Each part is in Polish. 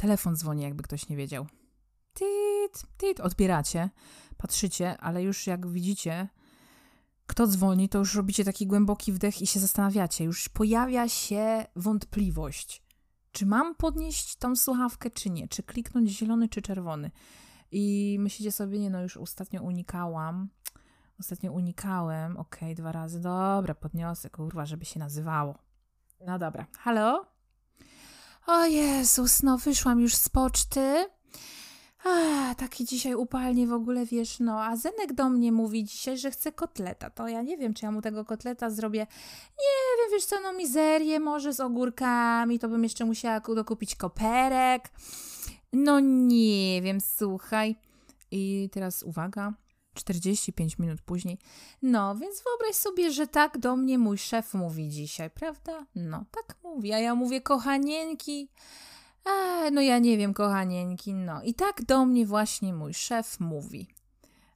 telefon dzwoni, jakby ktoś nie wiedział. Tit, tit, odbieracie, patrzycie, ale już jak widzicie, kto dzwoni, to już robicie taki głęboki wdech i się zastanawiacie. Już pojawia się wątpliwość. Czy mam podnieść tą słuchawkę, czy nie? Czy kliknąć zielony, czy czerwony? I myślicie sobie, nie no, już ostatnio unikałam. Ostatnio unikałem. Okej, okay, dwa razy. Dobra, podniosę, kurwa, żeby się nazywało. No dobra. Halo? O Jezus, no wyszłam już z poczty. A, taki dzisiaj upalnie w ogóle, wiesz, no, a Zenek do mnie mówi dzisiaj, że chce kotleta, to ja nie wiem, czy ja mu tego kotleta zrobię, nie wiem, wiesz co, no mizerię może z ogórkami, to bym jeszcze musiała dokupić koperek, no nie wiem, słuchaj. I teraz uwaga, 45 minut później. No, więc wyobraź sobie, że tak do mnie mój szef mówi dzisiaj, prawda? No, tak mówi, a ja mówię, kochanieńki, a, no ja nie wiem, kochanieńki, no. I tak do mnie właśnie mój szef mówi.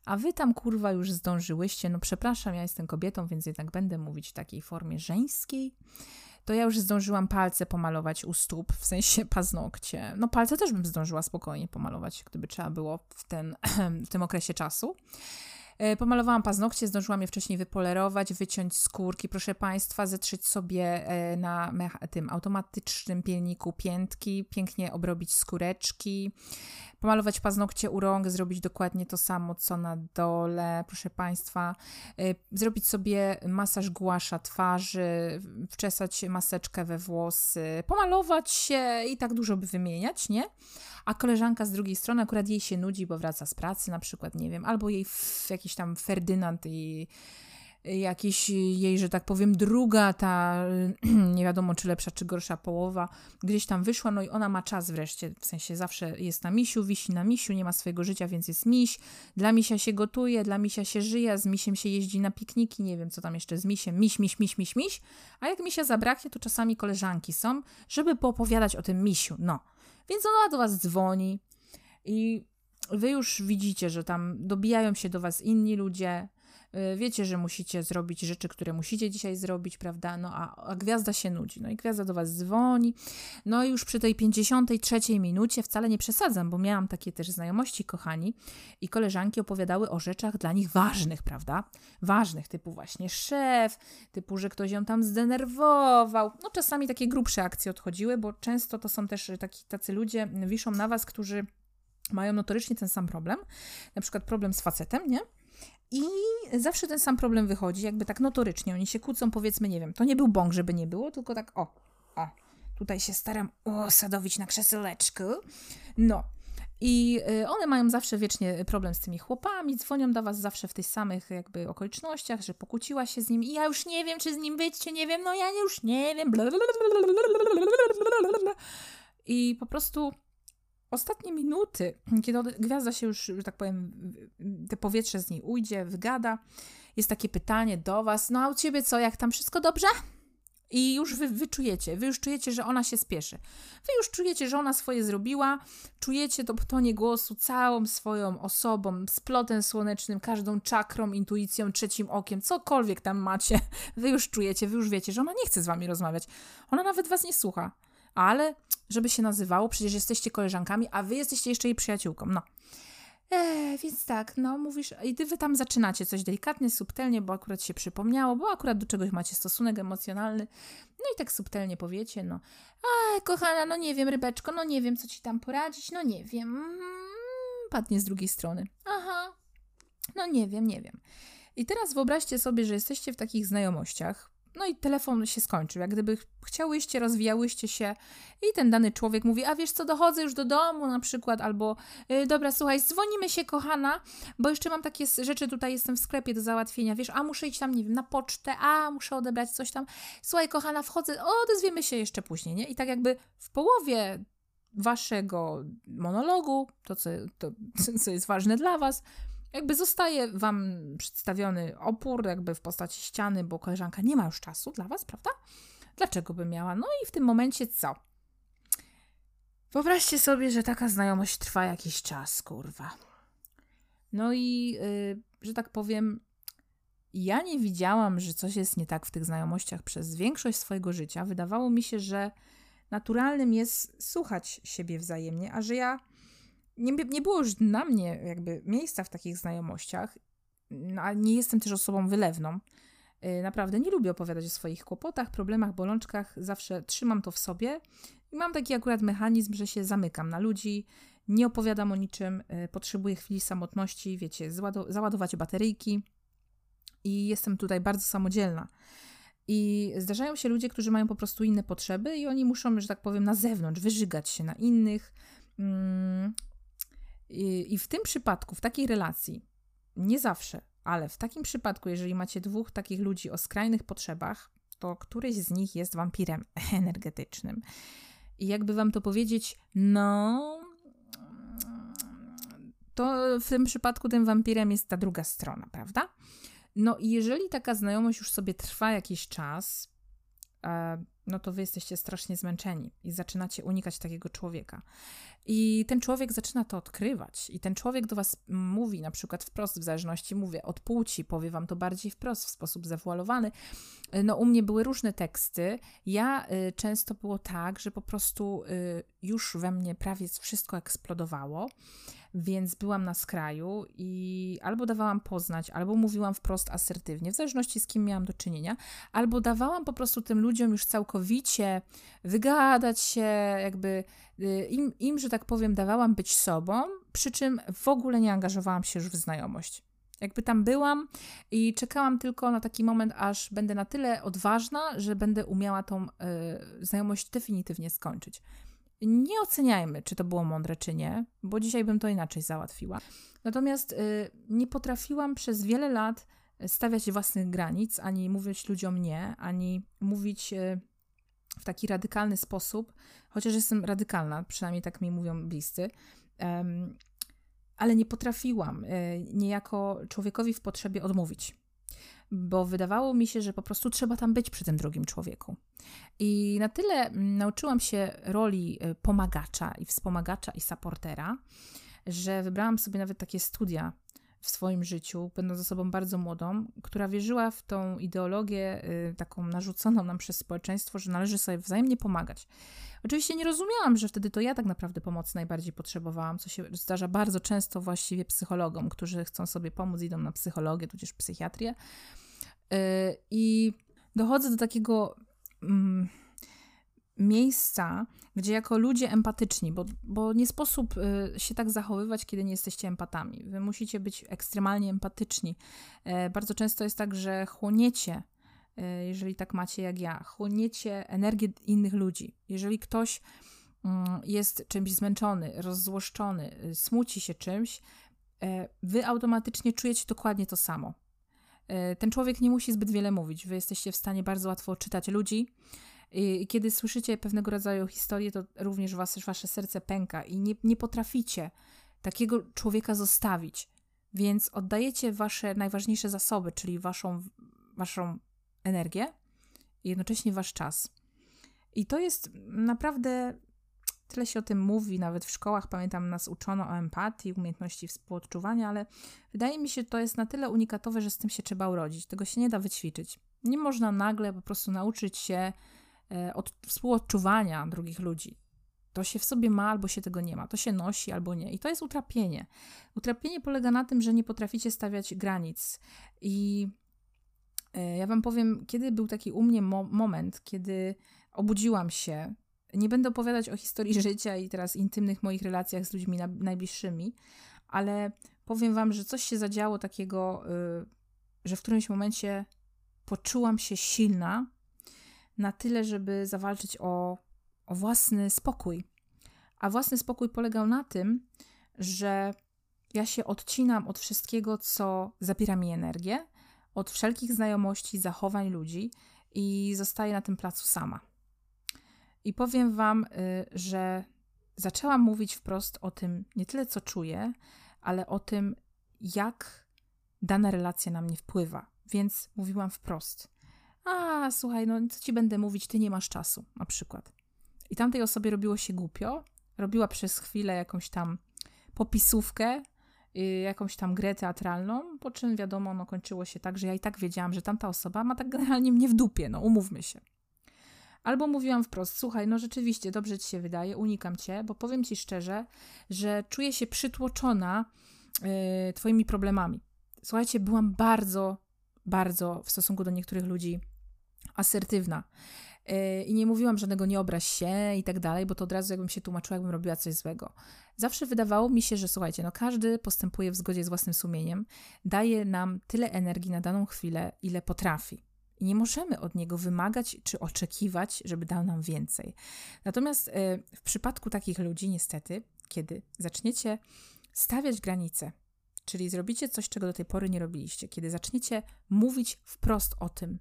A wy tam kurwa już zdążyłyście, no przepraszam, ja jestem kobietą, więc jednak będę mówić w takiej formie żeńskiej. To ja już zdążyłam palce pomalować u stóp, w sensie paznokcie. No palce też bym zdążyła spokojnie pomalować, gdyby trzeba było w, ten, w tym okresie czasu. E, pomalowałam paznokcie, zdążyłam je wcześniej wypolerować, wyciąć skórki, proszę Państwa, zetrzeć sobie e, na tym automatycznym pielniku piętki, pięknie obrobić skóreczki, pomalować paznokcie u rąk, zrobić dokładnie to samo, co na dole, proszę Państwa, y, zrobić sobie masaż głasza twarzy, wczesać maseczkę we włosy, pomalować się i tak dużo by wymieniać, nie? A koleżanka z drugiej strony akurat jej się nudzi, bo wraca z pracy na przykład, nie wiem, albo jej jakiś tam Ferdynand i jakiś jej, że tak powiem, druga, ta nie wiadomo czy lepsza, czy gorsza połowa, gdzieś tam wyszła, no i ona ma czas wreszcie, w sensie zawsze jest na misiu, wisi na misiu, nie ma swojego życia, więc jest miś, dla misia się gotuje, dla misia się żyje, z misiem się jeździ na pikniki, nie wiem co tam jeszcze z misiem, miś, miś, miś, miś, miś, a jak misia zabraknie, to czasami koleżanki są, żeby poopowiadać o tym misiu, no. Więc ona do was dzwoni i wy już widzicie, że tam dobijają się do was inni ludzie, wiecie, że musicie zrobić rzeczy, które musicie dzisiaj zrobić, prawda? No a, a gwiazda się nudzi. No i gwiazda do was dzwoni. No i już przy tej 53 minucie wcale nie przesadzam, bo miałam takie też znajomości, kochani, i koleżanki opowiadały o rzeczach dla nich ważnych, prawda? Ważnych, typu właśnie szef, typu, że ktoś ją tam zdenerwował. No czasami takie grubsze akcje odchodziły, bo często to są też taki, tacy ludzie, wiszą na was, którzy mają notorycznie ten sam problem, na przykład problem z facetem, nie? I zawsze ten sam problem wychodzi, jakby tak notorycznie. Oni się kłócą, powiedzmy, nie wiem, to nie był bąk, żeby nie było, tylko tak o, o, tutaj się staram osadowić na krzesełeczku. No. I y, one mają zawsze wiecznie problem z tymi chłopami, dzwonią do was zawsze w tych samych jakby okolicznościach, że pokłóciła się z nim i ja już nie wiem, czy z nim być, czy nie wiem, no ja już nie wiem. I po prostu ostatnie minuty, kiedy gwiazda się już, że tak powiem, te powietrze z niej ujdzie, wygada, jest takie pytanie do was, no a u ciebie co, jak tam wszystko dobrze? I już wy, wy czujecie, wy już czujecie, że ona się spieszy. Wy już czujecie, że ona swoje zrobiła, czujecie to tonie głosu całą swoją osobą, splotem słonecznym, każdą czakrą, intuicją, trzecim okiem, cokolwiek tam macie. Wy już czujecie, wy już wiecie, że ona nie chce z wami rozmawiać. Ona nawet was nie słucha ale żeby się nazywało, przecież jesteście koleżankami, a wy jesteście jeszcze jej przyjaciółką, no. Eee, więc tak, no mówisz, i wy tam zaczynacie coś delikatnie, subtelnie, bo akurat się przypomniało, bo akurat do czegoś macie stosunek emocjonalny, no i tak subtelnie powiecie, no, a kochana, no nie wiem, rybeczko, no nie wiem, co ci tam poradzić, no nie wiem, mm, padnie z drugiej strony, aha, no nie wiem, nie wiem. I teraz wyobraźcie sobie, że jesteście w takich znajomościach, no i telefon się skończył. Jak gdyby chciałyście, rozwijałyście się i ten dany człowiek mówi, a wiesz co, dochodzę już do domu na przykład, albo yy, dobra, słuchaj, dzwonimy się, kochana, bo jeszcze mam takie rzeczy, tutaj jestem w sklepie do załatwienia, wiesz, a muszę iść tam, nie wiem, na pocztę, a muszę odebrać coś tam. Słuchaj, kochana, wchodzę, odezwiemy się jeszcze później, nie? I tak jakby w połowie waszego monologu, to co, to, co jest ważne dla was, jakby zostaje wam przedstawiony opór, jakby w postaci ściany, bo koleżanka nie ma już czasu dla was, prawda? Dlaczego by miała? No i w tym momencie co? Wyobraźcie sobie, że taka znajomość trwa jakiś czas, kurwa. No i, yy, że tak powiem, ja nie widziałam, że coś jest nie tak w tych znajomościach przez większość swojego życia. Wydawało mi się, że naturalnym jest słuchać siebie wzajemnie, a że ja nie, nie było już dla mnie jakby miejsca w takich znajomościach, no, a nie jestem też osobą wylewną. Y, naprawdę nie lubię opowiadać o swoich kłopotach, problemach, bolączkach, zawsze trzymam to w sobie i mam taki akurat mechanizm, że się zamykam na ludzi, nie opowiadam o niczym, y, potrzebuję chwili samotności, wiecie, załadować bateryjki i jestem tutaj bardzo samodzielna. I zdarzają się ludzie, którzy mają po prostu inne potrzeby i oni muszą, że tak powiem, na zewnątrz wyżygać się na innych. Mm, I w tym przypadku, w takiej relacji, nie zawsze, ale w takim przypadku, jeżeli macie dwóch takich ludzi o skrajnych potrzebach, to któryś z nich jest wampirem energetycznym. I jakby wam to powiedzieć, no, to w tym przypadku tym wampirem jest ta druga strona, prawda? No i jeżeli taka znajomość już sobie trwa jakiś czas, e, no to wy jesteście strasznie zmęczeni i zaczynacie unikać takiego człowieka. I ten człowiek zaczyna to odkrywać, i ten człowiek do was mówi, na przykład wprost, w zależności, mówię, od płci, powie wam to bardziej wprost, w sposób zawualowany. No, u mnie były różne teksty. Ja y, często było tak, że po prostu y, już we mnie prawie wszystko eksplodowało więc byłam na skraju i albo dawałam poznać, albo mówiłam wprost asertywnie, w zależności z kim miałam do czynienia, albo dawałam po prostu tym ludziom już całkowicie wygadać się, jakby y, im, im że tak powiem, dawałam być sobą, przy czym w ogóle nie angażowałam się już w znajomość. Jakby tam byłam i czekałam tylko na taki moment, aż będę na tyle odważna, że będę umiała tą y, znajomość definitywnie skończyć. Nie oceniajmy, czy to było mądre, czy nie, bo dzisiaj bym to inaczej załatwiła. Natomiast y, nie potrafiłam przez wiele lat stawiać własnych granic, ani mówić ludziom nie, ani mówić y, w taki radykalny sposób, chociaż jestem radykalna, przynajmniej tak mi mówią bliscy. ale nie potrafiłam y, niejako człowiekowi w potrzebie odmówić bo wydawało mi się, że po prostu trzeba tam być przy tym drugim człowieku. I na tyle mm, nauczyłam się roli y, pomagacza i wspomagacza i supportera, że wybrałam sobie nawet takie studia w swoim życiu, będąc osobą bardzo młodą, która wierzyła w tą ideologię y, taką narzuconą nam przez społeczeństwo, że należy sobie wzajemnie pomagać. Oczywiście nie rozumiałam, że wtedy to ja tak naprawdę pomocy najbardziej potrzebowałam, co się zdarza bardzo często właściwie psychologom, którzy chcą sobie pomóc, idą na psychologię, tudzież psychiatrię. Y, I dochodzę do takiego mm, miejsca, gdzie jako ludzie empatyczni, bo, bo nie sposób y, się tak zachowywać, kiedy nie jesteście empatami. Wy musicie być ekstremalnie empatyczni. E, bardzo często jest tak, że chłoniecie, e, jeżeli tak macie jak ja, chłoniecie energię innych ludzi. Jeżeli ktoś mm, jest czymś zmęczony, rozzłoszczony, y, smuci się czymś, e, wy automatycznie czujecie dokładnie to samo. Ten człowiek nie musi zbyt wiele mówić. Wy jesteście w stanie bardzo łatwo czytać ludzi, i kiedy słyszycie pewnego rodzaju historię, to również was, wasze serce pęka i nie, nie potraficie takiego człowieka zostawić. Więc oddajecie wasze najważniejsze zasoby, czyli waszą, waszą energię i jednocześnie wasz czas. I to jest naprawdę, tyle się o tym mówi, nawet w szkołach, pamiętam, nas uczono o empatii, umiejętności współodczuwania, ale wydaje mi się, że to jest na tyle unikatowe, że z tym się trzeba urodzić. Tego się nie da wyćwiczyć. Nie można nagle po prostu nauczyć się od współodczuwania drugich ludzi. To się w sobie ma albo się tego nie ma. To się nosi albo nie. I to jest utrapienie. Utrapienie polega na tym, że nie potraficie stawiać granic. I e, ja Wam powiem, kiedy był taki u mnie mo moment, kiedy obudziłam się. Nie będę opowiadać o historii życia i teraz intymnych moich relacjach z ludźmi najbliższymi, ale powiem Wam, że coś się zadziało takiego, y, że w którymś momencie poczułam się silna na tyle, żeby zawalczyć o, o własny spokój. A własny spokój polegał na tym, że ja się odcinam od wszystkiego, co zabiera mi energię, od wszelkich znajomości, zachowań ludzi i zostaję na tym placu sama. I powiem Wam, y, że zaczęłam mówić wprost o tym nie tyle, co czuję, ale o tym, jak dana relacja na mnie wpływa. Więc mówiłam wprost a słuchaj, no co ci będę mówić, ty nie masz czasu, na przykład. I tamtej osobie robiło się głupio, robiła przez chwilę jakąś tam popisówkę, yy, jakąś tam grę teatralną, po czym wiadomo, no kończyło się tak, że ja i tak wiedziałam, że tamta osoba ma tak generalnie mnie w dupie, no umówmy się. Albo mówiłam wprost, słuchaj, no rzeczywiście, dobrze ci się wydaje, unikam cię, bo powiem ci szczerze, że czuję się przytłoczona yy, twoimi problemami. Słuchajcie, byłam bardzo, bardzo w stosunku do niektórych ludzi asertywna. Yy, I nie mówiłam żadnego nie obraź się i tak dalej, bo to od razu jakbym się tłumaczyła, jakbym robiła coś złego. Zawsze wydawało mi się, że słuchajcie, no każdy postępuje w zgodzie z własnym sumieniem, daje nam tyle energii na daną chwilę, ile potrafi. I nie możemy od niego wymagać czy oczekiwać, żeby dał nam więcej. Natomiast yy, w przypadku takich ludzi, niestety, kiedy zaczniecie stawiać granice, czyli zrobicie coś, czego do tej pory nie robiliście, kiedy zaczniecie mówić wprost o tym,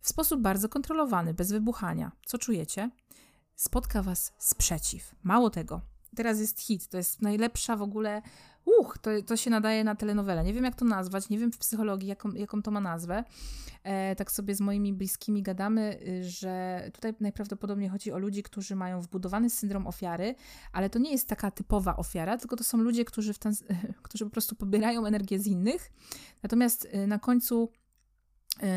w sposób bardzo kontrolowany, bez wybuchania. Co czujecie? Spotka was sprzeciw. Mało tego, teraz jest hit, to jest najlepsza w ogóle. Uch, to, to się nadaje na telenowelę. Nie wiem, jak to nazwać, nie wiem w psychologii, jaką, jaką to ma nazwę. E, tak sobie z moimi bliskimi gadamy, y, że tutaj najprawdopodobniej chodzi o ludzi, którzy mają wbudowany syndrom ofiary, ale to nie jest taka typowa ofiara, tylko to są ludzie, którzy, w ten, którzy po prostu pobierają energię z innych, natomiast y, na końcu. Yy,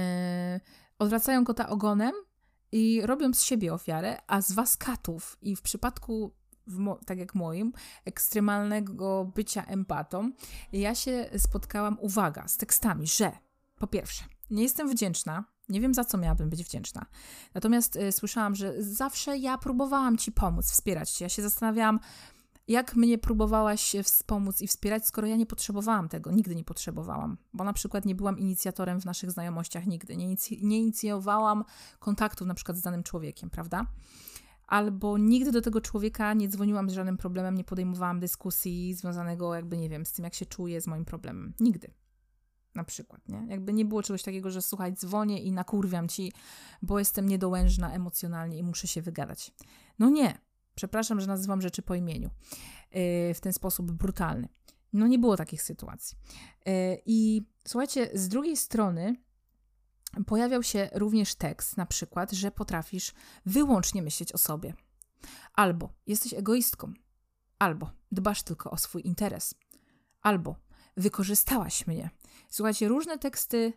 odwracają kota ogonem i robią z siebie ofiarę, a z was katów. I w przypadku, tak jak moim, ekstremalnego bycia empatą, ja się spotkałam, uwaga, z tekstami, że po pierwsze, nie jestem wdzięczna, nie wiem za co miałabym być wdzięczna. Natomiast y, słyszałam, że zawsze ja próbowałam ci pomóc, wspierać cię. Ja się zastanawiałam, jak mnie próbowałaś wspomóc i wspierać, skoro ja nie potrzebowałam tego, nigdy nie potrzebowałam, bo na przykład nie byłam inicjatorem w naszych znajomościach nigdy, nie, nie inicjowałam kontaktów na przykład z danym człowiekiem, prawda? Albo nigdy do tego człowieka nie dzwoniłam z żadnym problemem, nie podejmowałam dyskusji związanego jakby, nie wiem, z tym, jak się czuję z moim problemem. Nigdy. Na przykład, nie? Jakby nie było czegoś takiego, że słuchaj, dzwonię i nakurwiam ci, bo jestem niedołężna emocjonalnie i muszę się wygadać. No nie. Przepraszam, że nazywam rzeczy po imieniu yy, w ten sposób brutalny. No nie było takich sytuacji. Yy, I słuchajcie, z drugiej strony pojawiał się również tekst, na przykład, że potrafisz wyłącznie myśleć o sobie. Albo jesteś egoistką, albo dbasz tylko o swój interes, albo wykorzystałaś mnie. Słuchajcie, różne teksty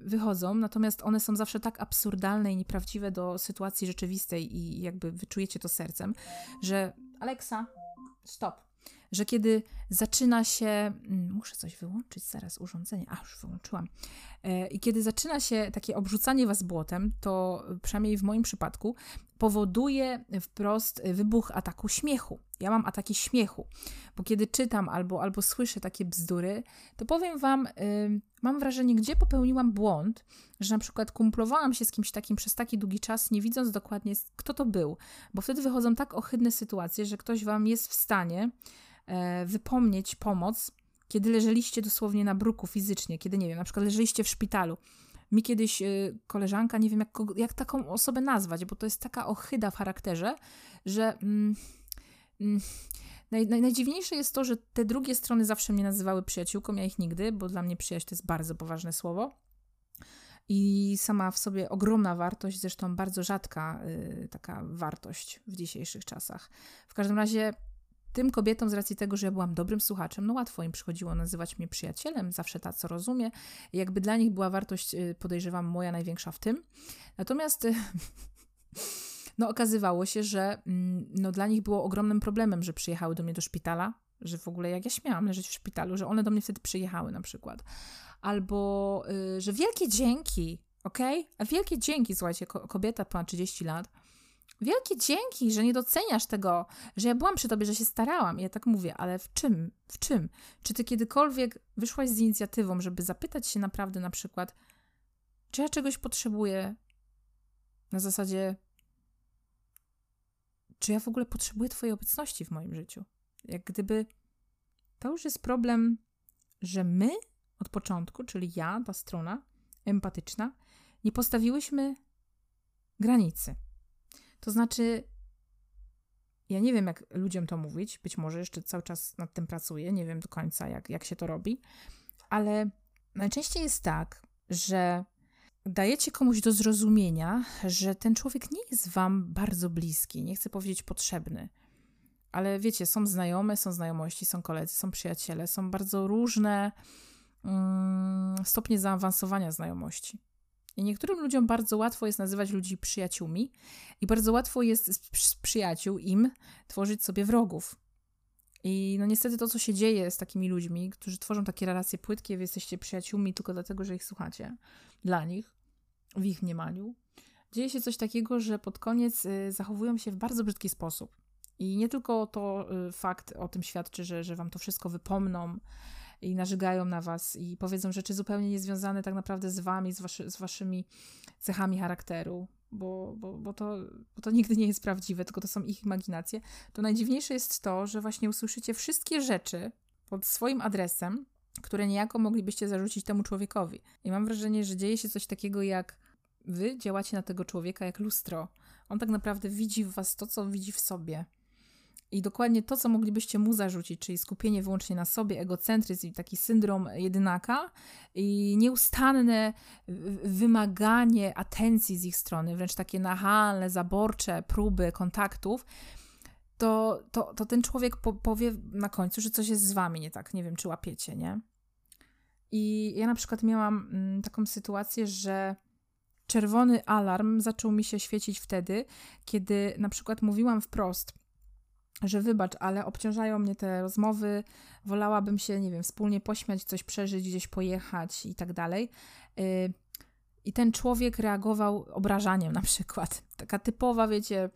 wychodzą, natomiast one są zawsze tak absurdalne i nieprawdziwe do sytuacji rzeczywistej i jakby wyczujecie to sercem, że Alexa, stop. Że kiedy zaczyna się, mm, muszę coś wyłączyć zaraz, urządzenie, a już wyłączyłam. E, I kiedy zaczyna się takie obrzucanie was błotem, to przynajmniej w moim przypadku powoduje wprost wybuch ataku śmiechu. Ja mam ataki śmiechu, bo kiedy czytam albo, albo słyszę takie bzdury, to powiem wam, yy, mam wrażenie, gdzie popełniłam błąd, że na przykład kumplowałam się z kimś takim przez taki długi czas, nie widząc dokładnie, kto to był, bo wtedy wychodzą tak ohydne sytuacje, że ktoś wam jest w stanie yy, wypomnieć pomoc, kiedy leżeliście dosłownie na bruku fizycznie, kiedy, nie wiem, na przykład leżeliście w szpitalu, mi kiedyś y, koleżanka, nie wiem jak, jak taką osobę nazwać, bo to jest taka ochyda w charakterze, że mm, mm, naj, naj, najdziwniejsze jest to, że te drugie strony zawsze mnie nazywały przyjaciółką, ja ich nigdy, bo dla mnie przyjaźń to jest bardzo poważne słowo. I sama w sobie ogromna wartość, zresztą bardzo rzadka y, taka wartość w dzisiejszych czasach. W każdym razie tym kobietom z racji tego, że ja byłam dobrym słuchaczem, no łatwo im przychodziło nazywać mnie przyjacielem, zawsze ta, co rozumie. Jakby dla nich była wartość, y, podejrzewam, moja największa w tym. Natomiast y, no okazywało się, że mm, no, dla nich było ogromnym problemem, że przyjechały do mnie do szpitala, że w ogóle jak ja śmiałam leżeć w szpitalu, że one do mnie wtedy przyjechały na przykład. Albo, y, że wielkie dzięki? Okay? A wielkie dzięki, słuchajcie, kobieta ponad 30 lat, Wielkie dzięki, że nie doceniasz tego, że ja byłam przy tobie, że się starałam. Ja tak mówię, ale w czym? W czym? Czy ty kiedykolwiek wyszłaś z inicjatywą, żeby zapytać się naprawdę na przykład, czy ja czegoś potrzebuję na zasadzie, czy ja w ogóle potrzebuję twojej obecności w moim życiu? Jak gdyby to już jest problem, że my od początku, czyli ja, ta strona empatyczna, nie postawiłyśmy granicy. To znaczy, ja nie wiem, jak ludziom to mówić, być może jeszcze cały czas nad tym pracuję, nie wiem do końca, jak, jak się to robi, ale najczęściej jest tak, że dajecie komuś do zrozumienia, że ten człowiek nie jest wam bardzo bliski, nie chcę powiedzieć potrzebny. Ale wiecie, są znajome, są znajomości, są koledzy, są przyjaciele, są bardzo różne mm, stopnie zaawansowania znajomości. I niektórym ludziom bardzo łatwo jest nazywać ludzi przyjaciółmi i bardzo łatwo jest z przyjaciół im tworzyć sobie wrogów. I no niestety to, co się dzieje z takimi ludźmi, którzy tworzą takie relacje płytkie, wy jesteście przyjaciółmi tylko dlatego, że ich słuchacie, dla nich, w ich mniemaniu, dzieje się coś takiego, że pod koniec y, zachowują się w bardzo brzydki sposób. I nie tylko to y, fakt o tym świadczy, że, że wam to wszystko wypomną i nażygają na was i powiedzą rzeczy zupełnie niezwiązane tak naprawdę z wami, z, waszy, z waszymi cechami charakteru, bo, bo, bo, to, bo to nigdy nie jest prawdziwe, tylko to są ich imaginacje. To najdziwniejsze jest to, że właśnie usłyszycie wszystkie rzeczy pod swoim adresem, które niejako moglibyście zarzucić temu człowiekowi. I mam wrażenie, że dzieje się coś takiego jak wy działacie na tego człowieka jak lustro. On tak naprawdę widzi w was to, co widzi w sobie. I dokładnie to, co moglibyście mu zarzucić, czyli skupienie wyłącznie na sobie, egocentryzm i taki syndrom jedynaka i nieustanne wymaganie atencji z ich strony, wręcz takie nachalne, zaborcze próby kontaktów, to, to, to ten człowiek po, powie na końcu, że coś jest z wami nie tak. Nie wiem, czy łapiecie, nie? I ja na przykład miałam mm, taką sytuację, że czerwony alarm zaczął mi się świecić wtedy, kiedy na przykład mówiłam wprost, że wybacz, ale obciążają mnie te rozmowy, wolałabym się, nie wiem, wspólnie pośmiać, coś przeżyć, gdzieś pojechać i tak dalej. Y, I ten człowiek reagował obrażaniem na przykład. Taka typowa, wiecie,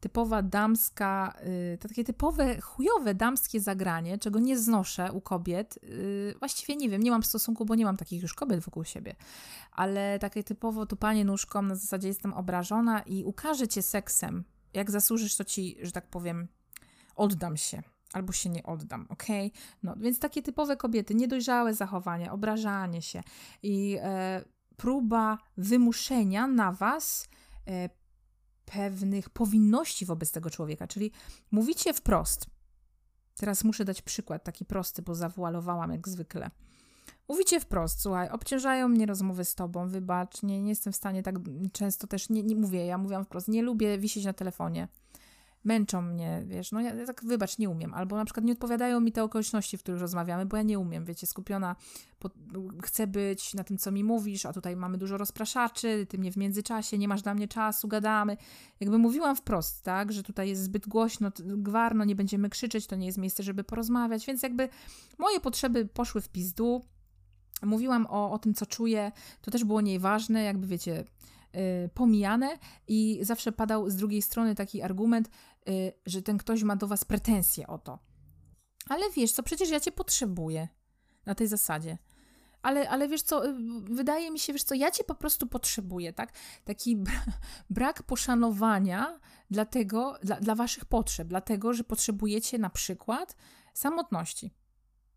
typowa damska, y, takie typowe, chujowe damskie zagranie, czego nie znoszę u kobiet. Y, właściwie nie wiem, nie mam stosunku, bo nie mam takich już kobiet wokół siebie, ale takie typowo tupanie nóżką na zasadzie jestem obrażona i ukażę cię seksem. Jak zasłużysz, to ci, że tak powiem, oddam się albo się nie oddam, ok? No, więc takie typowe kobiety, niedojrzałe zachowania, obrażanie się i e, próba wymuszenia na was e, pewnych powinności wobec tego człowieka, czyli mówicie wprost. Teraz muszę dać przykład taki prosty, bo zawualowałam jak zwykle. Mówicie wprost, słuchaj, obciążają mnie rozmowy z tobą, wybacz, nie, nie jestem w stanie tak często też, nie, nie mówię, ja mówiłam wprost, nie lubię wisieć na telefonie męczą mnie, wiesz, no ja, ja, tak wybacz, nie umiem, albo na przykład nie odpowiadają mi te okoliczności, w których rozmawiamy, bo ja nie umiem, wiecie, skupiona, po, chcę być na tym, co mi mówisz, a tutaj mamy dużo rozpraszaczy, ty mnie w międzyczasie, nie masz dla mnie czasu, gadamy. Jakby mówiłam wprost, tak, że tutaj jest zbyt głośno, gwarno, nie będziemy krzyczeć, to nie jest miejsce, żeby porozmawiać, więc jakby moje potrzeby poszły w pizdu, Mówiłam o, o tym, co czuję, to też było nieważne, jakby wiecie, pomijane i zawsze padał z drugiej strony taki argument, y, że ten ktoś ma do was pretensje o to. Ale wiesz co, przecież ja cię potrzebuję na tej zasadzie. Ale, ale wiesz co, y, wydaje mi się, wiesz co, ja cię po prostu potrzebuję, tak? Taki brak poszanowania dla tego, dla, dla waszych potrzeb, dlatego, że potrzebujecie na przykład samotności.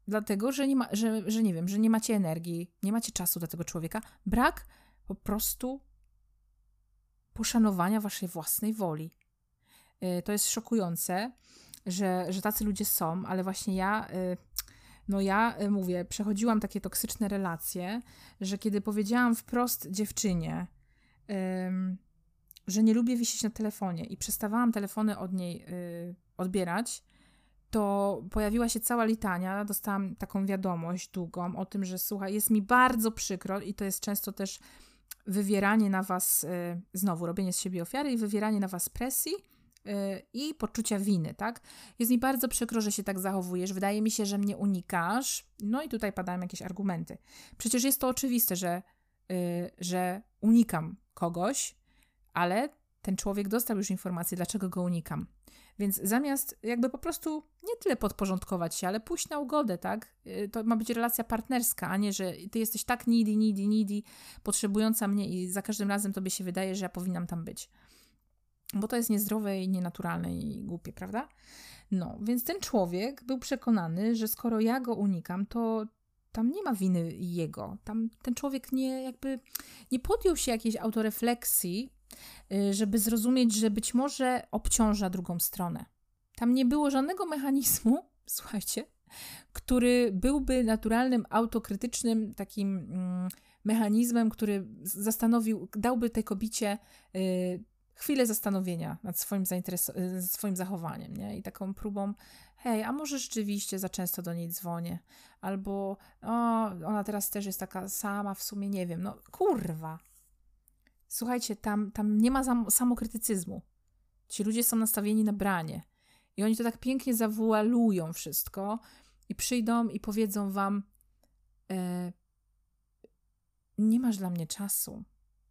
Dlatego, że nie, ma, że, że nie wiem, że nie macie energii, nie macie czasu dla tego człowieka. Brak po prostu poszanowania waszej własnej woli. Y, to jest szokujące, że, że tacy ludzie są, ale właśnie ja, y, no ja y, mówię, przechodziłam takie toksyczne relacje, że kiedy powiedziałam wprost dziewczynie, że nie lubię wisieć na telefonie i przestawałam telefony od niej odbierać, to pojawiła się cała litania. Dostałam taką wiadomość długą o tym, że słuchaj, jest mi bardzo przykro i to jest często też wywieranie na was, y, znowu robienie z siebie ofiary i wywieranie na was presji y, i poczucia winy, tak? Jest mi bardzo przykro, że się tak zachowujesz, wydaje mi się, że mnie unikasz. No i tutaj padają jakieś argumenty. Przecież jest to oczywiste, że, y, że unikam kogoś, ale ten człowiek dostał już informację, dlaczego go unikam. Więc zamiast jakby po prostu nie tyle podporządkować się, ale pójść na ugodę, tak? Y, to ma być relacja partnerska, a nie, że ty jesteś tak needy, needy, needy, potrzebująca mnie i za każdym razem tobie się wydaje, że ja powinnam tam być. Bo to jest niezdrowe i nienaturalne i głupie, prawda? No, więc ten człowiek był przekonany, że skoro ja go unikam, to tam nie ma winy jego. Tam ten człowiek nie jakby nie podjął się jakiejś autorefleksji, żeby zrozumieć, że być może obciąża drugą stronę. Tam nie było żadnego mechanizmu, słuchajcie, który byłby naturalnym, autokrytycznym takim mm, mechanizmem, który zastanowił, dałby tej kobicie y, chwilę zastanowienia nad swoim, y, swoim zachowaniem, nie? I taką próbą, hej, a może rzeczywiście za często do niej dzwonię, albo o, ona teraz też jest taka sama, w sumie nie wiem, no kurwa, Słuchajcie, tam, tam nie ma samokrytycyzmu. Ci ludzie są nastawieni na branie. I oni to tak pięknie zawualują wszystko i przyjdą i powiedzą wam: e, Nie masz dla mnie czasu.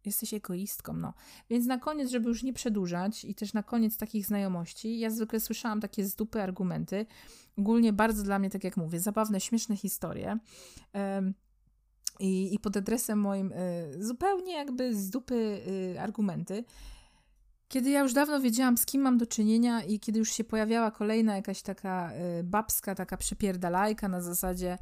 Jesteś egoistką, no. Więc na koniec, żeby już nie przedłużać i też na koniec takich znajomości, ja zwykle słyszałam takie z dupy argumenty. Ogólnie bardzo dla mnie, tak jak mówię, zabawne, śmieszne historie. I, I pod adresem moim y, zupełnie jakby z dupy y, argumenty. Kiedy ja już dawno wiedziałam, z kim mam do czynienia i kiedy już się pojawiała kolejna jakaś taka y, babska, taka przypierdalajka na zasadzie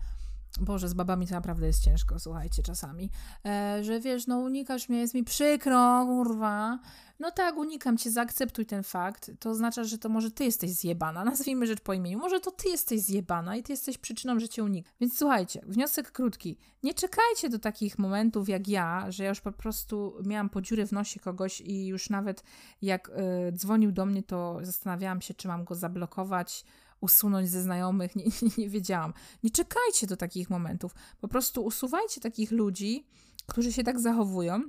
Boże, z babami to naprawdę jest ciężko, słuchajcie, czasami. E, że wiesz, no unikasz mnie, jest mi przykro, kurwa. No tak, unikam cię, zaakceptuj ten fakt. To oznacza, że to może ty jesteś zjebana. Nazwijmy rzecz po imieniu. Może to ty jesteś zjebana i ty jesteś przyczyną, że cię unikam. Więc słuchajcie, wniosek krótki. Nie czekajcie do takich momentów jak ja, że ja już po prostu miałam po dziurę w nosie kogoś i już nawet jak y, dzwonił do mnie, to zastanawiałam się, czy mam go zablokować usunąć ze znajomych, nie, nie, nie wiedziałam. Nie czekajcie do takich momentów. Po prostu usuwajcie takich ludzi, którzy się tak zachowują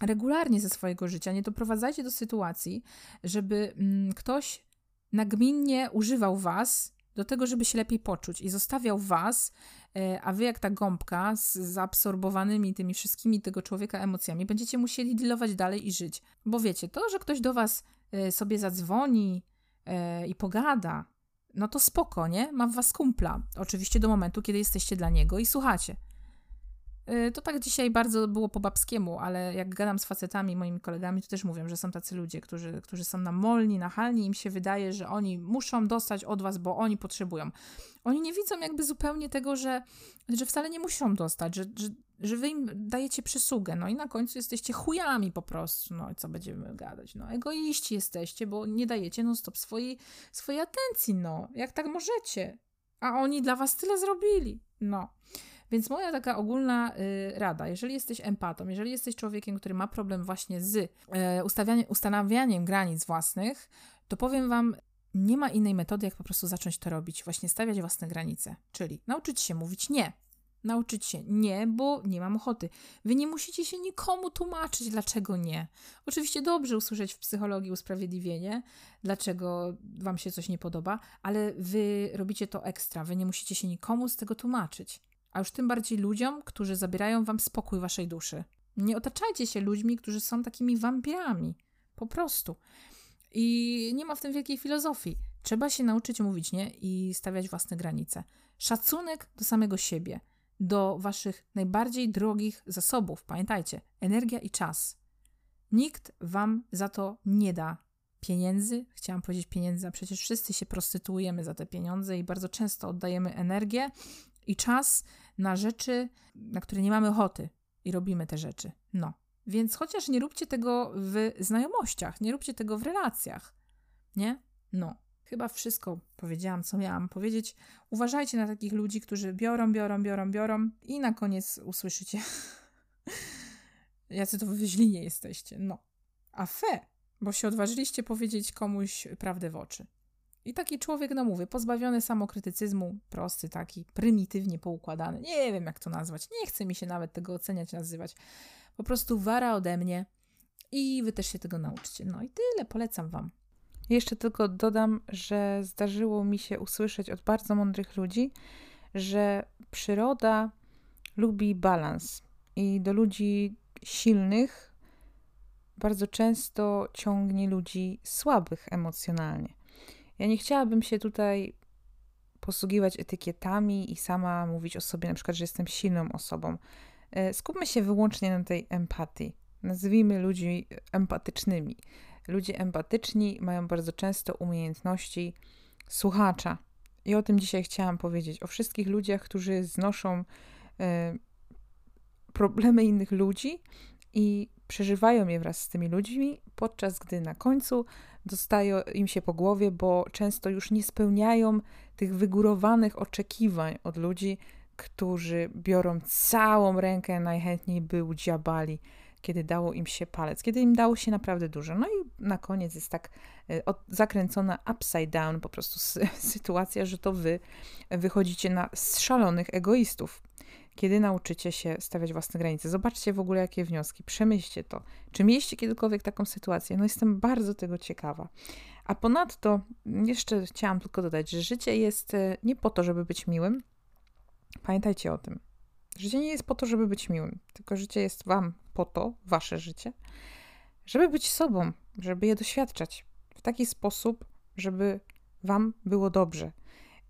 regularnie ze swojego życia. Nie doprowadzajcie do sytuacji, żeby mm, ktoś nagminnie używał was do tego, żeby się lepiej poczuć i zostawiał was, e, a wy jak ta gąbka z zaabsorbowanymi tymi wszystkimi tego człowieka emocjami będziecie musieli dealować dalej i żyć. Bo wiecie, to, że ktoś do was e, sobie zadzwoni e, i pogada, no to spoko, nie? Mam was kumpla. Oczywiście do momentu, kiedy jesteście dla niego i słuchacie. Y, to tak dzisiaj bardzo było po babskiemu, ale jak gadam z facetami, moimi kolegami, to też mówią, że są tacy ludzie, którzy, którzy są namolni, nachalni, im się wydaje, że oni muszą dostać od was, bo oni potrzebują. Oni nie widzą jakby zupełnie tego, że, że wcale nie muszą dostać, że, że, że wy im dajecie przysługę, no i na końcu jesteście chujami po prostu, no i co będziemy gadać, no egoiści jesteście, bo nie dajecie non stop swojej, swojej atencji, no, jak tak możecie, a oni dla was tyle zrobili, no. Więc moja taka ogólna y, rada, jeżeli jesteś empatą, jeżeli jesteś człowiekiem, który ma problem właśnie z y, ustanawianiem granic własnych, to powiem Wam, nie ma innej metody, jak po prostu zacząć to robić, właśnie stawiać własne granice, czyli nauczyć się mówić nie. Nauczyć się nie, bo nie mam ochoty. Wy nie musicie się nikomu tłumaczyć, dlaczego nie. Oczywiście dobrze usłyszeć w psychologii usprawiedliwienie, dlaczego wam się coś nie podoba, ale wy robicie to ekstra. Wy nie musicie się nikomu z tego tłumaczyć a już tym bardziej ludziom, którzy zabierają wam spokój waszej duszy. Nie otaczajcie się ludźmi, którzy są takimi wampirami. Po prostu. I nie ma w tym wielkiej filozofii. Trzeba się nauczyć mówić nie i stawiać własne granice. Szacunek do samego siebie, do waszych najbardziej drogich zasobów. Pamiętajcie, energia i czas. Nikt wam za to nie da pieniędzy. Chciałam powiedzieć pieniędzy, a przecież wszyscy się prostytuujemy za te pieniądze i bardzo często oddajemy energię i czas na rzeczy, na które nie mamy ochoty i robimy te rzeczy. No. Więc chociaż nie róbcie tego w znajomościach, nie róbcie tego w relacjach. Nie? No. Chyba wszystko powiedziałam, co miałam powiedzieć. Uważajcie na takich ludzi, którzy biorą, biorą, biorą, biorą i na koniec usłyszycie, jacy to wy źli nie jesteście. No. A fe, bo się odważyliście powiedzieć komuś prawdę w oczy. I taki człowiek, no mówię, pozbawiony samokrytycyzmu, prosty, taki prymitywnie poukładany. Nie wiem, jak to nazwać. Nie chce mi się nawet tego oceniać, nazywać. Po prostu wara ode mnie i wy też się tego nauczcie. No i tyle, polecam wam. Jeszcze tylko dodam, że zdarzyło mi się usłyszeć od bardzo mądrych ludzi, że przyroda lubi balans i do ludzi silnych bardzo często ciągnie ludzi słabych emocjonalnie. Ja nie chciałabym się tutaj posługiwać etykietami i sama mówić o sobie, na przykład, że jestem silną osobą. E, skupmy się wyłącznie na tej empatii. Nazwijmy ludzi empatycznymi. Ludzie empatyczni mają bardzo często umiejętności słuchacza. I o tym dzisiaj chciałam powiedzieć. O wszystkich ludziach, którzy znoszą e, problemy innych ludzi i przeżywają je wraz z tymi ludźmi, podczas gdy na końcu dostaje im się po głowie, bo często już nie spełniają tych wygórowanych oczekiwań od ludzi, którzy biorą całą rękę, najchętniej by udziabali, kiedy dało im się palec, kiedy im dało się naprawdę dużo. No i na koniec jest tak e, zakręcona upside down po prostu sytuacja, że to wy wychodzicie na szalonych egoistów. Kiedy nauczycie się stawiać własne granice. Zobaczcie w ogóle, jakie wnioski, przemyślcie to. Czy mieliście kiedykolwiek taką sytuację? No, jestem bardzo tego ciekawa. A ponadto, jeszcze chciałam tylko dodać, że życie jest e, nie po to, żeby być miłym. Pamiętajcie o tym. Życie nie jest po to, żeby być miłym, tylko życie jest Wam po to, Wasze życie, żeby być sobą, żeby je doświadczać w taki sposób, żeby Wam było dobrze.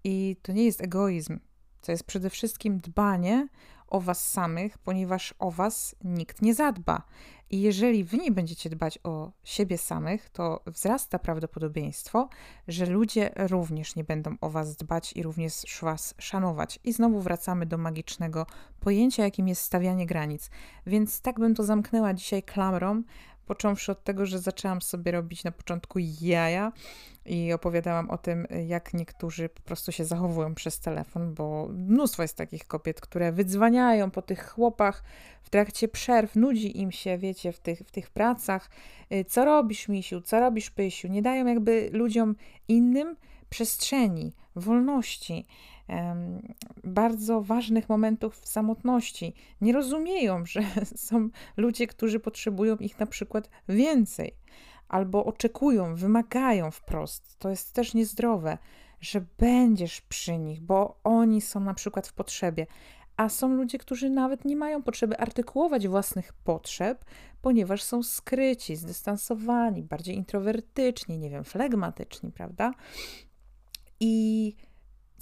I to nie jest egoizm, to jest przede wszystkim dbanie o Was samych, ponieważ o Was nikt nie zadba. I jeżeli Wy nie będziecie dbać o siebie samych, to wzrasta prawdopodobieństwo, że ludzie również nie będą o Was dbać i również Was szanować. I znowu wracamy do magicznego pojęcia, jakim jest stawianie granic. Więc tak bym to zamknęła dzisiaj klamrą począwszy od tego, że zaczęłam sobie robić na początku jaja i opowiadałam o tym, jak niektórzy po prostu się zachowują przez telefon, bo mnóstwo jest takich kobiet, które wydzwaniają po tych chłopach w trakcie przerw, nudzi im się, wiecie, w tych, w tych pracach. Y, co robisz, misiu, co robisz, pysiu? Nie dają jakby ludziom innym przestrzeni, wolności bardzo ważnych momentów w samotności. Nie rozumieją, że są ludzie, którzy potrzebują ich na przykład więcej, albo oczekują, wymagają wprost. To jest też niezdrowe, że będziesz przy nich, bo oni są na przykład w potrzebie. A są ludzie, którzy nawet nie mają potrzeby artykułować własnych potrzeb, ponieważ są skryci, zdystansowani, bardziej introwertyczni, nie wiem, flegmatyczni, prawda? I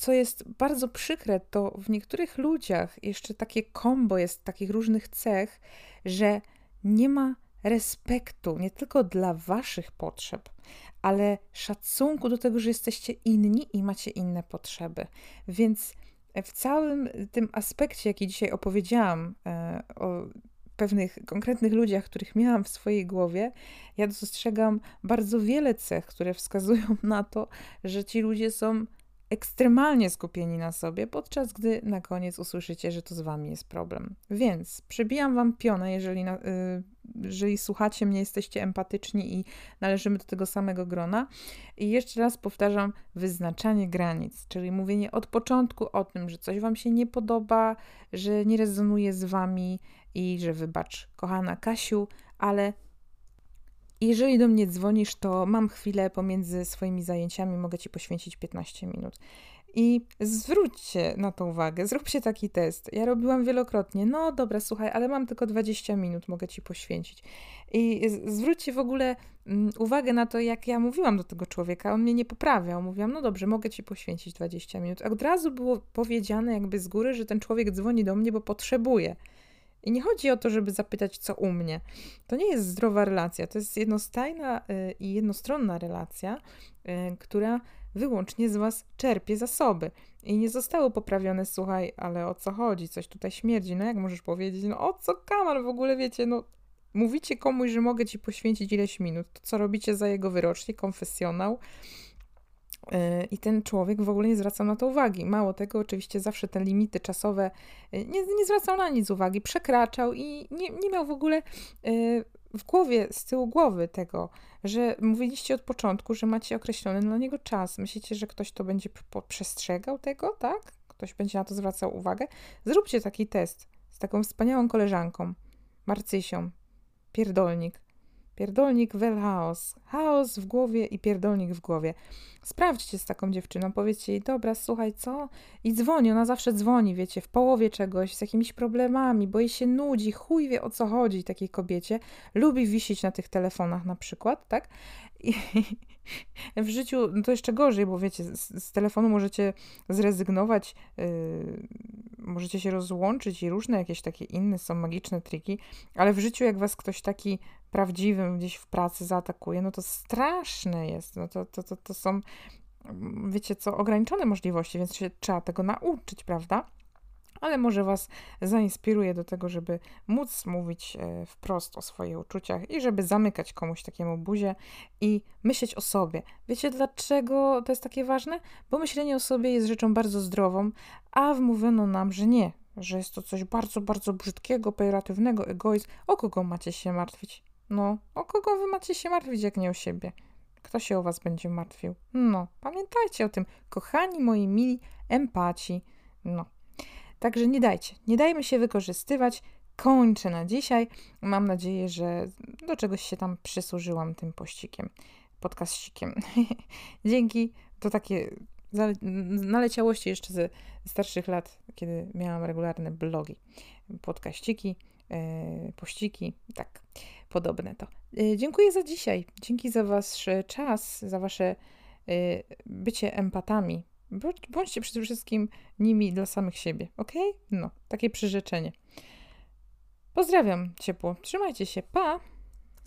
co jest bardzo przykre, to w niektórych ludziach jeszcze takie kombo jest takich różnych cech, że nie ma respektu nie tylko dla waszych potrzeb, ale szacunku do tego, że jesteście inni i macie inne potrzeby. Więc w całym tym aspekcie, jaki dzisiaj opowiedziałam e, o pewnych konkretnych ludziach, których miałam w swojej głowie, ja dostrzegam bardzo wiele cech, które wskazują na to, że ci ludzie są ekstremalnie skupieni na sobie, podczas gdy na koniec usłyszycie, że to z wami jest problem. Więc przybijam wam pionę, jeżeli, na, y, jeżeli słuchacie mnie, jesteście empatyczni i należymy do tego samego grona. I jeszcze raz powtarzam, wyznaczanie granic, czyli mówienie od początku o tym, że coś wam się nie podoba, że nie rezonuje z wami i że wybacz, kochana Kasiu, ale jeżeli do mnie dzwonisz, to mam chwilę pomiędzy swoimi zajęciami, mogę ci poświęcić 15 minut. I zwróćcie na to uwagę, zróbcie taki test. Ja robiłam wielokrotnie. No dobra, słuchaj, ale mam tylko 20 minut, mogę ci poświęcić. I zwróćcie w ogóle mm, uwagę na to, jak ja mówiłam do tego człowieka. On mnie nie poprawiał. Mówiłam, no dobrze, mogę ci poświęcić 20 minut. A od razu było powiedziane, jakby z góry, że ten człowiek dzwoni do mnie, bo potrzebuje. I nie chodzi o to, żeby zapytać, co u mnie. To nie jest zdrowa relacja, to jest jednostajna y, i jednostronna relacja, y, która wyłącznie z Was czerpie zasoby. I nie zostało poprawione, słuchaj, ale o co chodzi? Coś tutaj śmierdzi. No jak możesz powiedzieć? No o co kamal w ogóle wiecie? No mówicie komuś, że mogę Ci poświęcić ileś minut. To co robicie za jego wyrocznie, konfesjonał? I ten człowiek w ogóle nie zwracał na to uwagi. Mało tego, oczywiście zawsze te limity czasowe y, nie, nie zwracał na nic uwagi, przekraczał i nie, nie miał w ogóle y, w głowie, z tyłu głowy tego, że mówiliście od początku, że macie określony dla niego czas. Myślicie, że ktoś to będzie przestrzegał tego, tak? Ktoś będzie na to zwracał uwagę? Zróbcie taki test z taką wspaniałą koleżanką, Marcysią, pierdolnik. Pierdolnik wel chaos. Chaos w głowie i pierdolnik w głowie. Sprawdźcie z taką dziewczyną, powiedzcie jej, dobra, słuchaj, co? I dzwoni, ona zawsze dzwoni, wiecie, w połowie czegoś, z jakimiś problemami, bo jej się nudzi, chuj wie o co chodzi takiej kobiecie. Lubi wisieć na tych telefonach na przykład, tak? I w życiu no to jeszcze gorzej, bo wiecie, z, z telefonu możecie zrezygnować, yy, możecie się rozłączyć i różne jakieś takie inne są magiczne triki, ale w życiu jak was ktoś taki prawdziwym gdzieś w pracy zaatakuje, no to straszne jest. No to, to, to, to są, wiecie co, ograniczone możliwości, więc się trzeba tego nauczyć, prawda? ale może Was zainspiruje do tego, żeby móc mówić e, wprost o swoich uczuciach i żeby zamykać komuś takiemu buzię i myśleć o sobie. Wiecie dlaczego to jest takie ważne? Bo myślenie o sobie jest rzeczą bardzo zdrową, a wmówiono nam, że nie, że jest to coś bardzo, bardzo brzydkiego, pejoratywnego, egoizm. O kogo macie się martwić? No, o kogo wy macie się martwić, jak nie o siebie? Kto się o was będzie martwił? No, pamiętajcie o tym, kochani moi mili empaci. No. Także nie dajcie, nie dajmy się wykorzystywać. Kończę na dzisiaj. Mam nadzieję, że do czegoś się tam przysłużyłam tym pościkiem, podkaścikiem. Dzięki. To takie naleciałości jeszcze ze starszych lat, kiedy miałam regularne blogi, podkaściki, yy, pościki, tak, podobne to. Yy, dziękuję za dzisiaj. Dzięki za wasz czas, za wasze bycie empatami. Bądźcie przede wszystkim nimi dla samych siebie, ok? No, takie przyrzeczenie. Pozdrawiam ciepło. Trzymajcie się. Pa!